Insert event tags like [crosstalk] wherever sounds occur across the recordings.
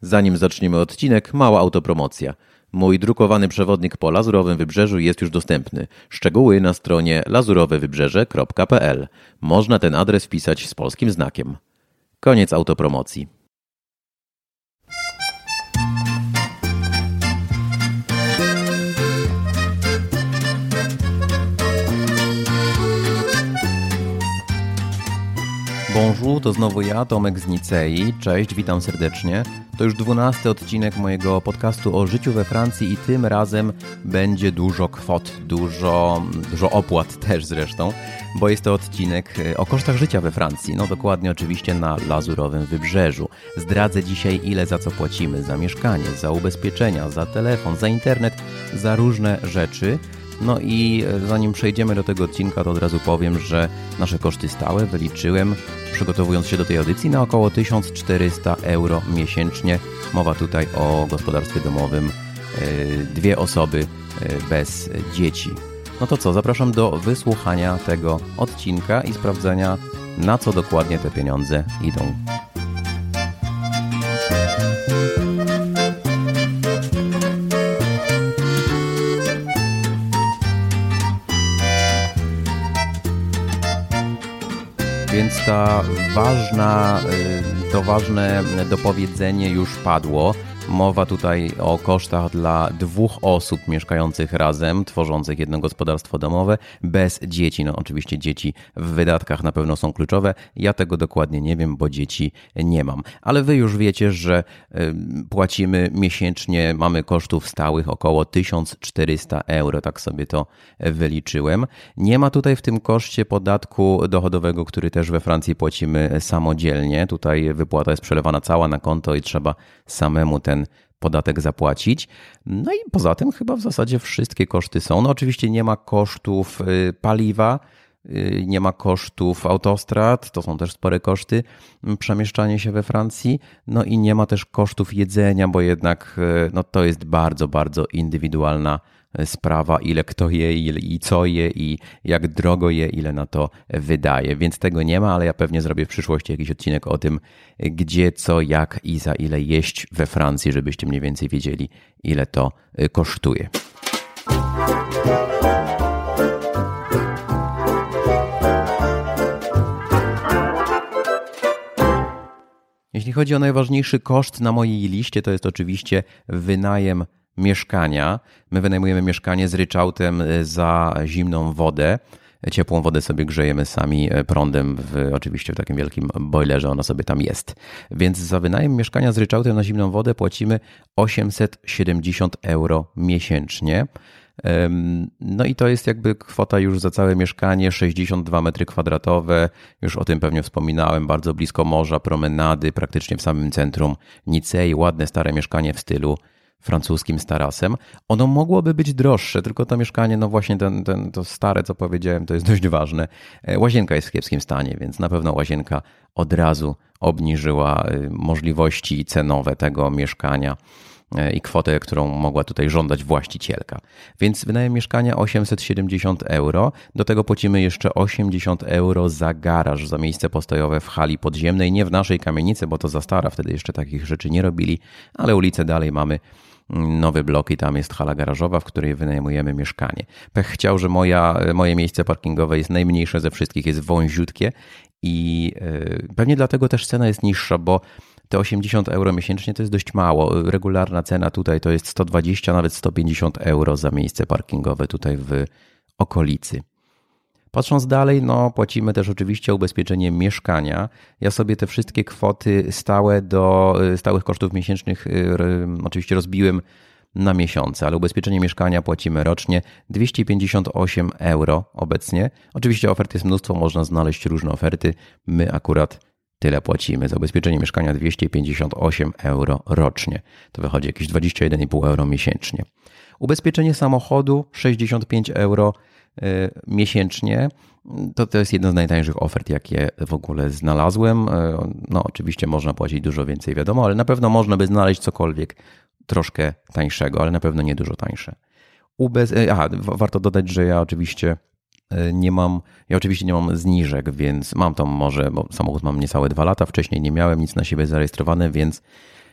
Zanim zaczniemy odcinek, mała autopromocja. Mój drukowany przewodnik po Lazurowym Wybrzeżu jest już dostępny. Szczegóły na stronie lazurowewybrzeże.pl. Można ten adres wpisać z polskim znakiem. Koniec autopromocji. Bonjour, to znowu ja, Tomek z Nicei. Cześć, witam serdecznie. To już dwunasty odcinek mojego podcastu o życiu we Francji i tym razem będzie dużo kwot, dużo, dużo opłat też zresztą, bo jest to odcinek e, o kosztach życia we Francji. No dokładnie oczywiście na Lazurowym Wybrzeżu. Zdradzę dzisiaj ile za co płacimy, za mieszkanie, za ubezpieczenia, za telefon, za internet, za różne rzeczy. No i e, zanim przejdziemy do tego odcinka, to od razu powiem, że nasze koszty stałe wyliczyłem przygotowując się do tej audycji na około 1400 euro miesięcznie. Mowa tutaj o gospodarstwie domowym, e, dwie osoby e, bez dzieci. No to co, zapraszam do wysłuchania tego odcinka i sprawdzenia, na co dokładnie te pieniądze idą. Ta ważna, y, to ważne dopowiedzenie już padło. Mowa tutaj o kosztach dla dwóch osób mieszkających razem, tworzących jedno gospodarstwo domowe, bez dzieci. No oczywiście dzieci w wydatkach na pewno są kluczowe. Ja tego dokładnie nie wiem, bo dzieci nie mam. Ale wy już wiecie, że płacimy miesięcznie, mamy kosztów stałych około 1400 euro, tak sobie to wyliczyłem. Nie ma tutaj w tym koszcie podatku dochodowego, który też we Francji płacimy samodzielnie. Tutaj wypłata jest przelewana cała na konto i trzeba samemu ten ten podatek zapłacić. No i poza tym chyba w zasadzie wszystkie koszty są. No oczywiście nie ma kosztów y, paliwa, nie ma kosztów autostrad, to są też spore koszty przemieszczanie się we Francji, no i nie ma też kosztów jedzenia, bo jednak y, no to jest bardzo, bardzo indywidualna sprawa, ile kto je i co je i jak drogo je, ile na to wydaje. Więc tego nie ma, ale ja pewnie zrobię w przyszłości jakiś odcinek o tym, gdzie, co, jak i za ile jeść we Francji, żebyście mniej więcej wiedzieli, ile to y, kosztuje. Jeśli chodzi o najważniejszy koszt na mojej liście, to jest oczywiście wynajem mieszkania. My wynajmujemy mieszkanie z ryczałtem e, za zimną wodę. Ciepłą wodę sobie grzejemy sami e, prądem, w, oczywiście w takim wielkim boilerze ona sobie tam jest. Więc za wynajem mieszkania z ryczałtem na zimną wodę płacimy 870 euro miesięcznie. No i to jest jakby kwota już za całe mieszkanie, 62 metry kwadratowe, już o tym pewnie wspominałem, bardzo blisko morza, promenady, praktycznie w samym centrum Nicei, ładne stare mieszkanie w stylu francuskim starasem. Ono mogłoby być droższe, tylko to mieszkanie, no właśnie ten, ten, to stare, co powiedziałem, to jest dość ważne. E, łazienka jest w kiepskim stanie, więc na pewno łazienka od razu obniżyła y, możliwości cenowe tego mieszkania i kwotę, którą mogła tutaj żądać właścicielka. Więc wynajem mieszkania 870 euro. Do tego płacimy jeszcze 80 euro za garaż, za miejsce postojowe w hali podziemnej. Nie w naszej kamienicy, bo to za stara, wtedy jeszcze takich rzeczy nie robili, ale ulicę dalej mamy nowy blok i tam jest hala garażowa, w której wynajmujemy mieszkanie. Pech chciał, że moja, moje miejsce parkingowe jest najmniejsze ze wszystkich, jest wąziutkie i e, pewnie dlatego też cena jest niższa, bo te 80 euro miesięcznie to jest dość mało. Regularna cena tutaj to jest 120, nawet 150 euro za miejsce parkingowe tutaj w okolicy. Patrząc dalej, no płacimy też oczywiście ubezpieczenie mieszkania. Ja sobie te wszystkie kwoty stałe do stałych kosztów miesięcznych y, oczywiście rozbiłem na miesiące, ale ubezpieczenie mieszkania płacimy rocznie 258 euro obecnie. Oczywiście ofert jest mnóstwo, można znaleźć różne oferty. My akurat tyle płacimy. Za ubezpieczenie mieszkania 258 euro rocznie. To wychodzi jakieś 21,5 euro miesięcznie. Ubezpieczenie samochodu 65 euro Y, miesięcznie. To, to jest jedna z najtańszych ofert, jakie w ogóle znalazłem. Y, no, oczywiście można płacić dużo więcej, wiadomo, ale na pewno można by znaleźć cokolwiek troszkę tańszego, ale na pewno nie dużo tańsze. Ubez... Y, aha, warto dodać, że ja oczywiście nie mam, ja oczywiście nie mam zniżek, więc mam tam może, bo samochód mam niecałe dwa lata, wcześniej nie miałem nic na siebie zarejestrowane, więc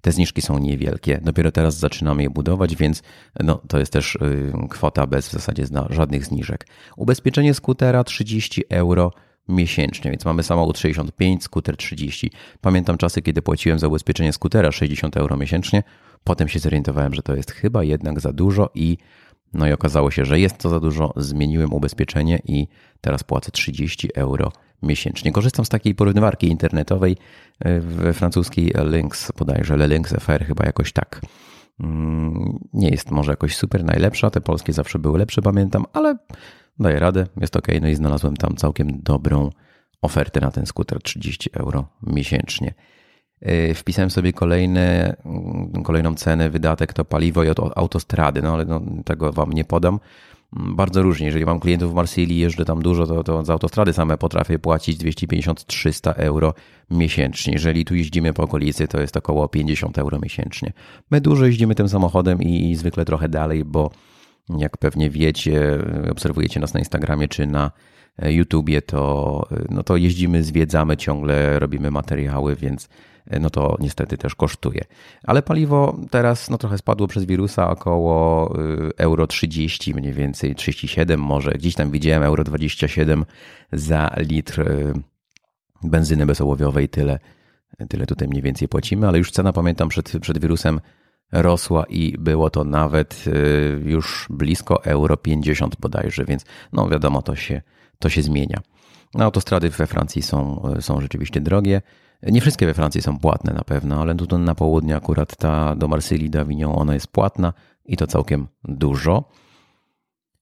te zniżki są niewielkie. Dopiero teraz zaczynamy je budować, więc no, to jest też y, kwota bez w zasadzie żadnych zniżek. Ubezpieczenie skutera 30 euro miesięcznie, więc mamy samochód 65, skuter 30. Pamiętam czasy, kiedy płaciłem za ubezpieczenie skutera 60 euro miesięcznie. Potem się zorientowałem, że to jest chyba jednak za dużo i no i okazało się, że jest to za dużo. Zmieniłem ubezpieczenie i teraz płacę 30 euro miesięcznie. Korzystam z takiej porównywarki internetowej e, we francuskiej Lynx, bodajże Le Lynx FR, chyba jakoś tak. Mm, nie jest może jakoś super najlepsza, te polskie zawsze były lepsze, pamiętam, ale daję radę, jest ok. No i znalazłem tam całkiem dobrą ofertę na ten skuter 30 euro miesięcznie. E, wpisałem sobie kolejne, mm, kolejną cenę, wydatek to paliwo i autostrady, no ale no, tego wam nie podam. Mm, bardzo różnie. Jeżeli mam klientów w Marsylii, jeżdżę tam dużo, to, to za autostrady same potrafię płacić 250-300 euro miesięcznie. Jeżeli tu jeździmy po okolicy, to jest około 50 euro miesięcznie. My dużo jeździmy tym samochodem i, i zwykle trochę dalej, bo jak pewnie wiecie, obserwujecie nas na Instagramie czy na e, YouTubie, to, e, no to jeździmy, zwiedzamy ciągle, robimy materiały, więc no to niestety też kosztuje. Ale paliwo teraz no trochę spadło przez wirusa około y, euro 30 mniej więcej, 37 może. Gdzieś tam widziałem euro 27 za litr y, benzyny bezołowiowej. Tyle, tyle tutaj mniej więcej płacimy, ale już cena pamiętam przed, przed wirusem rosła i było to nawet y, już blisko euro 50 bodajże, więc no wiadomo, to się, to się zmienia. No, autostrady we Francji są, są rzeczywiście drogie. Nie wszystkie we Francji są płatne na pewno, ale tutaj na południe akurat ta do Marsylii, do Avignon, ona jest płatna i to całkiem dużo.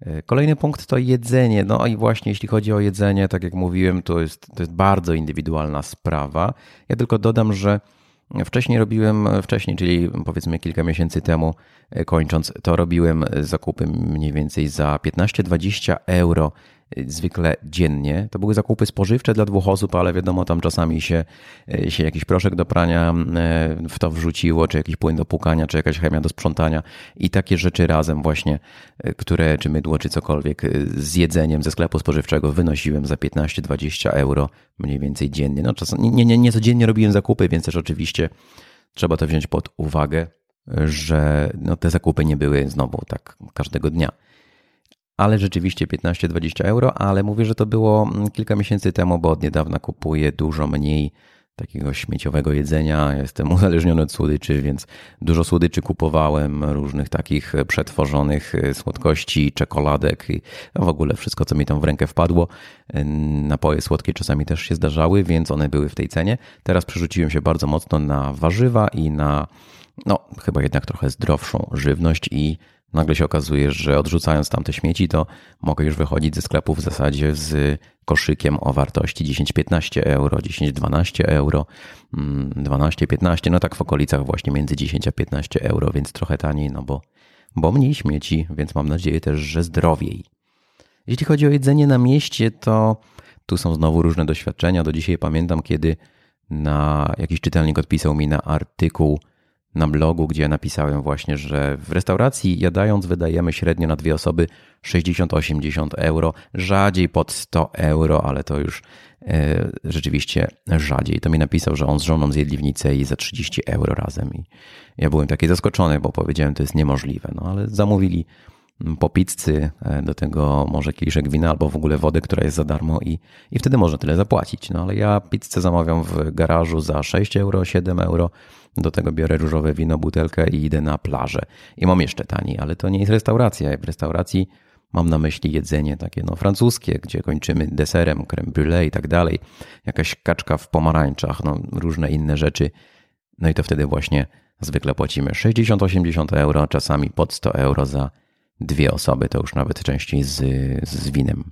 E, kolejny punkt to jedzenie. No i właśnie jeśli chodzi o jedzenie, tak jak mówiłem, to jest, to jest bardzo indywidualna sprawa. Ja tylko dodam, że wcześniej robiłem, wcześniej, czyli powiedzmy kilka miesięcy temu, e, kończąc, to robiłem zakupy mniej więcej za 15-20 euro zwykle dziennie. To były zakupy spożywcze dla dwóch osób, ale wiadomo, tam czasami się, e, się jakiś proszek do prania e, w to wrzuciło, czy jakiś płyn do pukania, czy jakaś chemia do sprzątania i takie rzeczy razem właśnie, e, które, czy mydło, czy cokolwiek z jedzeniem ze sklepu spożywczego wynosiłem za 15-20 euro mniej więcej dziennie. No czasem, nie, nie, nie codziennie robiłem zakupy, więc też oczywiście trzeba to wziąć pod uwagę, że no, te zakupy nie były znowu tak każdego dnia ale rzeczywiście 15-20 euro, ale mówię, że to było mm, kilka miesięcy temu, bo od niedawna kupuję dużo mniej takiego śmieciowego jedzenia. Jestem [laughs] uzależniony od słodyczy, więc dużo słodyczy kupowałem, różnych takich przetworzonych y, słodkości, czekoladek i w ogóle wszystko, co mi tam w rękę wpadło. Y, napoje słodkie czasami też się zdarzały, więc one były w tej cenie. Teraz przerzuciłem się bardzo mocno na warzywa i na, no, chyba jednak trochę zdrowszą żywność i nagle się okazuje, że odrzucając tamte śmieci, to mogę już wychodzić ze sklepu w zasadzie z koszykiem o wartości 10-15 euro, 10-12 euro, 12-15, mm, no tak w okolicach właśnie między 10 a 15 euro, więc trochę taniej, no bo, bo mniej śmieci, więc mam nadzieję też, że zdrowiej. Jeśli chodzi o jedzenie na mieście, to tu są znowu różne doświadczenia. Do dzisiaj pamiętam, kiedy na jakiś czytelnik odpisał mi na artykuł na blogu, gdzie napisałem właśnie, że w restauracji jadając wydajemy średnio na dwie osoby 60-80 euro, rzadziej pod 100 euro, ale to już e, rzeczywiście rzadziej. To mi napisał, że on z żoną zjedli w i za 30 euro razem i ja byłem taki zaskoczony, bo powiedziałem, to jest niemożliwe, no ale zamówili po pizzy, e, do tego może kieliszek wina albo w ogóle wodę, która jest za darmo i, i wtedy można tyle zapłacić. No ale ja pizzę zamawiam w garażu za 6 euro, 7 euro, do tego biorę różowe wino, butelkę i idę na plażę. I mam jeszcze taniej, ale to nie jest restauracja. W restauracji mam na myśli jedzenie takie no francuskie, gdzie kończymy deserem, creme brulee i tak dalej. Jakaś kaczka w pomarańczach, no różne inne rzeczy. No i to wtedy właśnie zwykle płacimy 60-80 euro, czasami pod 100 euro za dwie osoby, to już nawet częściej z, z winem,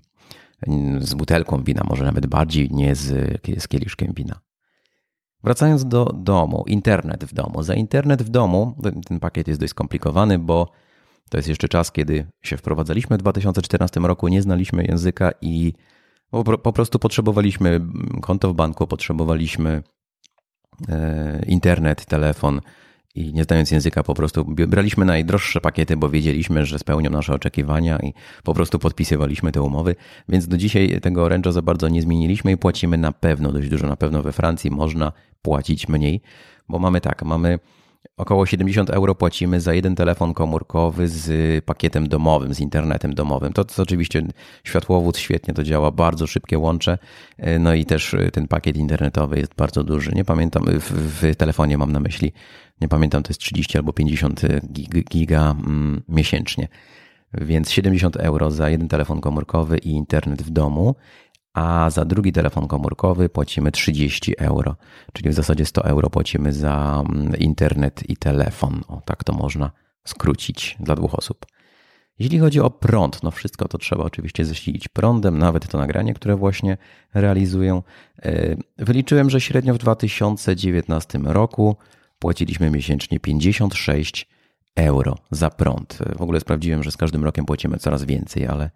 z butelką wina, może nawet bardziej nie z, z kieliszkiem wina. Wracając do domu, internet w domu. Za internet w domu ten pakiet jest dość skomplikowany, bo to jest jeszcze czas, kiedy się wprowadzaliśmy w 2014 roku, nie znaliśmy języka i po prostu potrzebowaliśmy konto w banku, potrzebowaliśmy e, internet, telefon, i nie znając języka po prostu braliśmy najdroższe pakiety, bo wiedzieliśmy, że spełnią nasze oczekiwania i po prostu podpisywaliśmy te umowy, więc do dzisiaj tego oręża za bardzo nie zmieniliśmy i płacimy na pewno dość dużo. Na pewno we Francji można płacić mniej, bo mamy tak, mamy około 70 euro płacimy za jeden telefon komórkowy z pakietem domowym, z internetem domowym. To, to oczywiście światłowód świetnie to działa, bardzo szybkie łącze, no i też ten pakiet internetowy jest bardzo duży. Nie pamiętam, w, w telefonie mam na myśli, nie pamiętam, to jest 30 albo 50 giga mm, miesięcznie. Więc 70 euro za jeden telefon komórkowy i internet w domu a za drugi telefon komórkowy płacimy 30 euro, czyli w zasadzie 100 euro płacimy za mm, internet i telefon. O, tak to można skrócić dla dwóch osób. Jeśli chodzi o prąd, no wszystko to trzeba oczywiście zasilić prądem, nawet to nagranie, które właśnie realizuję. E, wyliczyłem, że średnio w 2019 roku płaciliśmy miesięcznie 56 euro za prąd. W ogóle sprawdziłem, że z każdym rokiem płacimy coraz więcej, ale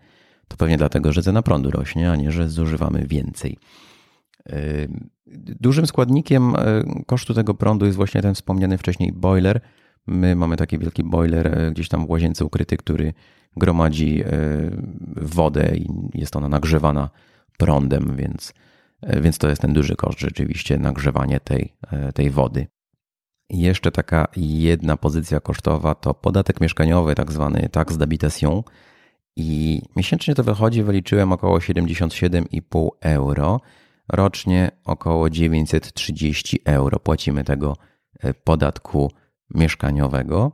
to pewnie dlatego, że cena prądu rośnie, a nie, że zużywamy więcej. Yy, dużym składnikiem yy, kosztu tego prądu jest właśnie ten wspomniany wcześniej boiler. My mamy taki wielki boiler yy, gdzieś tam w łazience ukryty, który gromadzi wodę i jest ona nagrzewana prądem, więc, więc to jest ten duży koszt rzeczywiście, nagrzewanie tej, tej wody. Jeszcze taka jedna pozycja kosztowa to podatek mieszkaniowy, tak zwany tax d'habitation. I miesięcznie to wychodzi, wyliczyłem około 77,5 euro. Rocznie około 930 euro płacimy tego e, podatku mieszkaniowego.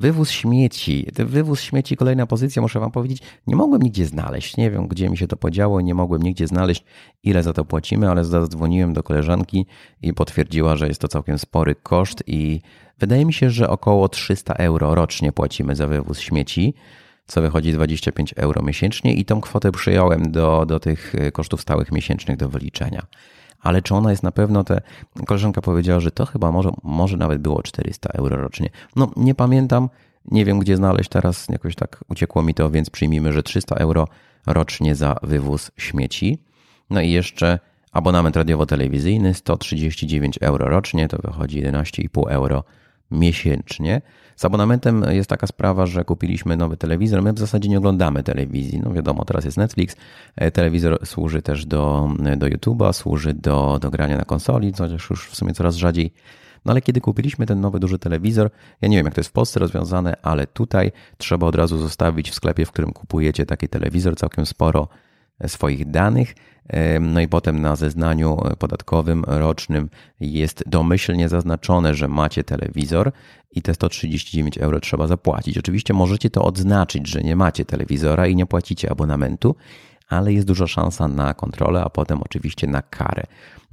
Wywóz śmieci. Wywóz śmieci, kolejna pozycja, muszę Wam powiedzieć, nie mogłem nigdzie znaleźć. Nie wiem, gdzie mi się to podziało, nie mogłem nigdzie znaleźć, ile za to płacimy, ale zadzwoniłem do koleżanki i potwierdziła, że jest to całkiem spory koszt i wydaje mi się, że około 300 euro rocznie płacimy za wywóz śmieci co wychodzi 25 euro miesięcznie i tą kwotę przyjąłem do, do tych e, kosztów stałych miesięcznych do wyliczenia. Ale czy ona jest na pewno te. Koleżanka powiedziała, że to chyba może, może nawet było 400 euro rocznie. No, nie pamiętam, nie wiem gdzie znaleźć teraz, jakoś tak uciekło mi to, więc przyjmijmy, że 300 euro rocznie za wywóz śmieci. No i jeszcze abonament radiowo-telewizyjny 139 euro rocznie, to wychodzi 11,5 euro miesięcznie. Z abonamentem jest taka sprawa, że kupiliśmy nowy telewizor. My w zasadzie nie oglądamy telewizji. No wiadomo, teraz jest Netflix. E, telewizor służy też do, do YouTube'a, służy do, do grania na konsoli, chociaż już w sumie coraz rzadziej. No ale kiedy kupiliśmy ten nowy duży telewizor, ja nie wiem jak to jest w Polsce rozwiązane, ale tutaj trzeba od razu zostawić w sklepie, w którym kupujecie taki telewizor całkiem sporo swoich danych. No i potem na zeznaniu podatkowym rocznym jest domyślnie zaznaczone, że macie telewizor i te 139 euro trzeba zapłacić. Oczywiście możecie to odznaczyć, że nie macie telewizora i nie płacicie abonamentu, ale jest duża szansa na kontrolę, a potem oczywiście na karę.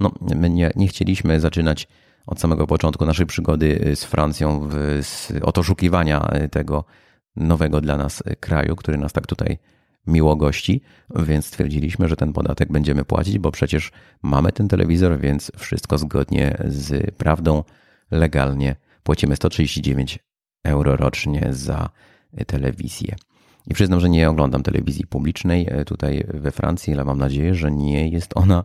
No, my nie, nie chcieliśmy zaczynać od samego początku naszej przygody z Francją w, z, od oszukiwania tego nowego dla nas kraju, który nas tak tutaj miło gości, więc stwierdziliśmy, że ten podatek będziemy płacić, bo przecież mamy ten telewizor, więc wszystko zgodnie z prawdą, legalnie płacimy 139 euro rocznie za telewizję. I przyznam, że nie oglądam telewizji publicznej e, tutaj we Francji, ale mam nadzieję, że nie jest ona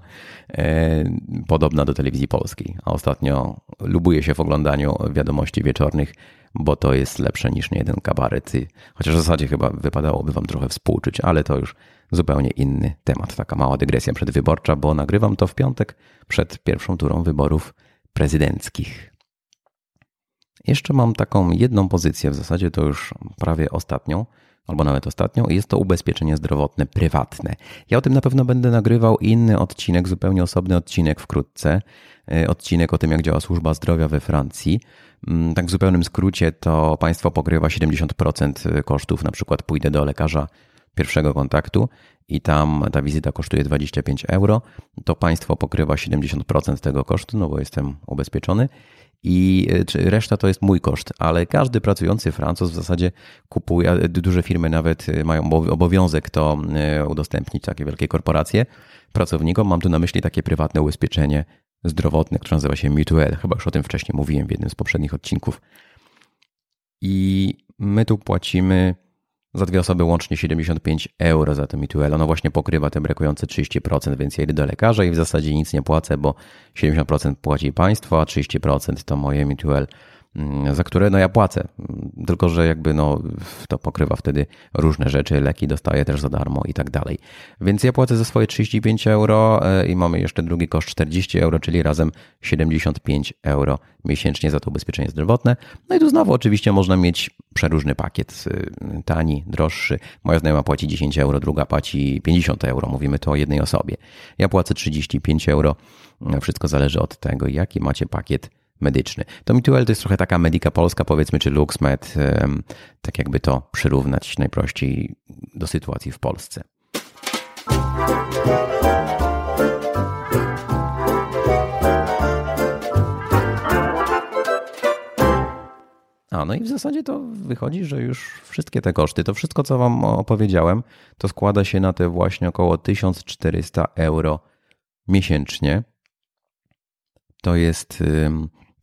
e, podobna do telewizji polskiej. A ostatnio lubuję się w oglądaniu wiadomości wieczornych, bo to jest lepsze niż nie jeden kabaret. Chociaż w zasadzie chyba wypadałoby Wam trochę współczuć, ale to już zupełnie inny temat. Taka mała dygresja przedwyborcza, bo nagrywam to w piątek przed pierwszą turą wyborów prezydenckich. Jeszcze mam taką jedną pozycję, w zasadzie to już prawie ostatnią albo nawet ostatnią, jest to ubezpieczenie zdrowotne prywatne. Ja o tym na pewno będę nagrywał inny odcinek, zupełnie osobny odcinek wkrótce. E, odcinek o tym, jak działa służba zdrowia we Francji. Mm, tak w zupełnym skrócie to państwo pokrywa 70% kosztów, na przykład pójdę do lekarza pierwszego kontaktu i tam ta wizyta kosztuje 25 euro, to państwo pokrywa 70% tego kosztu, no bo jestem ubezpieczony i e, reszta to jest mój koszt, ale każdy pracujący Francuz w zasadzie kupuje, duże firmy nawet e, mają obowiązek to e, udostępnić, takie wielkie korporacje pracownikom. Mam tu na myśli takie prywatne ubezpieczenie zdrowotne, które nazywa się Mutuel. Chyba już o tym wcześniej mówiłem w jednym z poprzednich odcinków. I my tu płacimy za dwie osoby łącznie 75 euro za to Mituel. Ono właśnie pokrywa te brakujące 30%, więc ja idę do lekarza i w zasadzie nic nie płacę, bo 70% płaci państwo, a 30% to moje Mituel za które no ja płacę. Tylko, że jakby no to pokrywa wtedy różne rzeczy, leki dostaję też za darmo i tak dalej. Więc ja płacę za swoje 35 euro e, i mamy jeszcze drugi koszt 40 euro, czyli razem 75 euro miesięcznie za to ubezpieczenie zdrowotne. No i tu znowu oczywiście można mieć przeróżny pakiet, y, tani, droższy. Moja znajoma płaci 10 euro, druga płaci 50 euro. Mówimy to o jednej osobie. Ja płacę 35 euro. Wszystko zależy od tego, jaki macie pakiet medyczny. To Mituel to jest trochę taka Medika Polska, powiedzmy, czy LuxMed, tak jakby to przyrównać najprościej do sytuacji w Polsce. A no i w zasadzie to wychodzi, że już wszystkie te koszty, to wszystko, co Wam opowiedziałem, to składa się na te właśnie około 1400 euro miesięcznie. To jest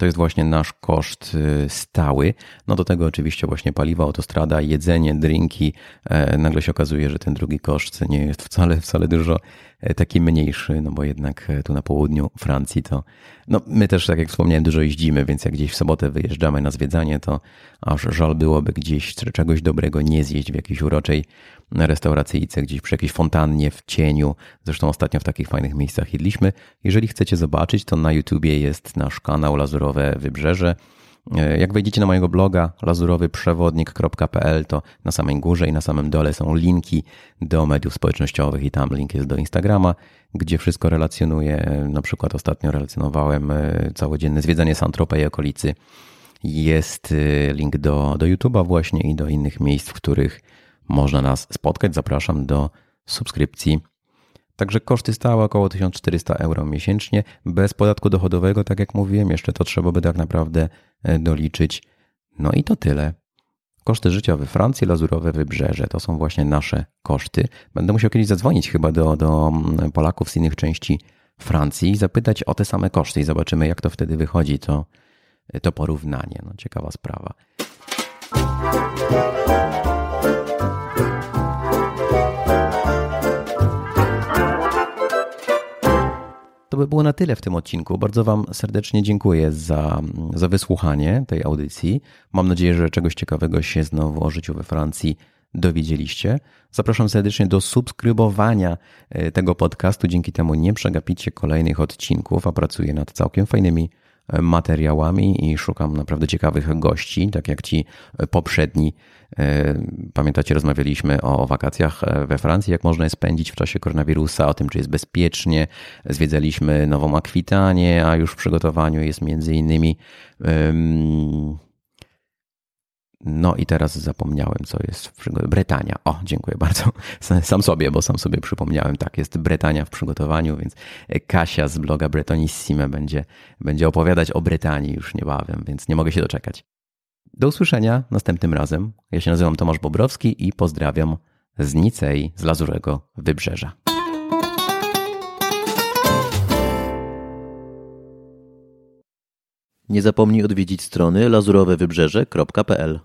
to jest właśnie nasz koszt y, stały. No do tego oczywiście właśnie paliwo, autostrada, jedzenie, drinki. E, nagle się okazuje, że ten drugi koszt nie jest wcale, wcale dużo e, taki mniejszy, no bo jednak e, tu na południu Francji to, no my też, tak jak wspomniałem, dużo jeździmy, więc jak gdzieś w sobotę wyjeżdżamy na zwiedzanie, to aż żal byłoby gdzieś czegoś dobrego nie zjeść w jakiejś uroczej restauracyjce, gdzieś przy jakiejś fontannie, w cieniu. Zresztą ostatnio w takich fajnych miejscach jedliśmy. Jeżeli chcecie zobaczyć, to na YouTubie jest nasz kanał Lazurowe Wybrzeże. E, jak wejdziecie na mojego bloga lazurowyprzewodnik.pl, to na samej górze i na samym dole są linki do mediów społecznościowych i tam link jest do Instagrama, gdzie wszystko relacjonuję. Na przykład ostatnio relacjonowałem e, całodzienne zwiedzanie Santropy i okolicy. Jest e, link do, do YouTube'a właśnie i do innych miejsc, w których można nas spotkać. Zapraszam do subskrypcji. Także koszty stałe około 1400 euro miesięcznie, bez podatku dochodowego, tak jak mówiłem, jeszcze to trzeba by tak naprawdę e, doliczyć. No i to tyle. Koszty życia we Francji, lazurowe wybrzeże, to są właśnie nasze koszty. Będę musiał kiedyś zadzwonić chyba do, do mm, Polaków z innych części Francji i zapytać o te same koszty i zobaczymy, jak to wtedy wychodzi, to, to porównanie. No, ciekawa sprawa. To by było na tyle w tym odcinku. Bardzo Wam serdecznie dziękuję za, za wysłuchanie tej audycji. Mam nadzieję, że czegoś ciekawego się znowu o życiu we Francji dowiedzieliście. Zapraszam serdecznie do subskrybowania e, tego podcastu. Dzięki temu nie przegapicie kolejnych odcinków, a pracuję nad całkiem fajnymi materiałami i szukam naprawdę ciekawych gości, tak jak ci poprzedni. E, pamiętacie, rozmawialiśmy o wakacjach we Francji, jak można je spędzić w czasie koronawirusa, o tym, czy jest bezpiecznie. Zwiedzaliśmy Nową Akwitanię, a już w przygotowaniu jest między innymi no i teraz zapomniałem, co jest w przygotowaniu. Bretania. O, dziękuję bardzo. Sam sobie, bo sam sobie przypomniałem. Tak, jest Bretania w przygotowaniu, więc Kasia z bloga Bretonissime będzie, będzie opowiadać o Brytanii już niebawem, więc nie mogę się doczekać. Do usłyszenia następnym razem. Ja się nazywam Tomasz Bobrowski i pozdrawiam z Nicei, z Lazurego Wybrzeża. Nie zapomnij odwiedzić strony lazurowewybrzeże.pl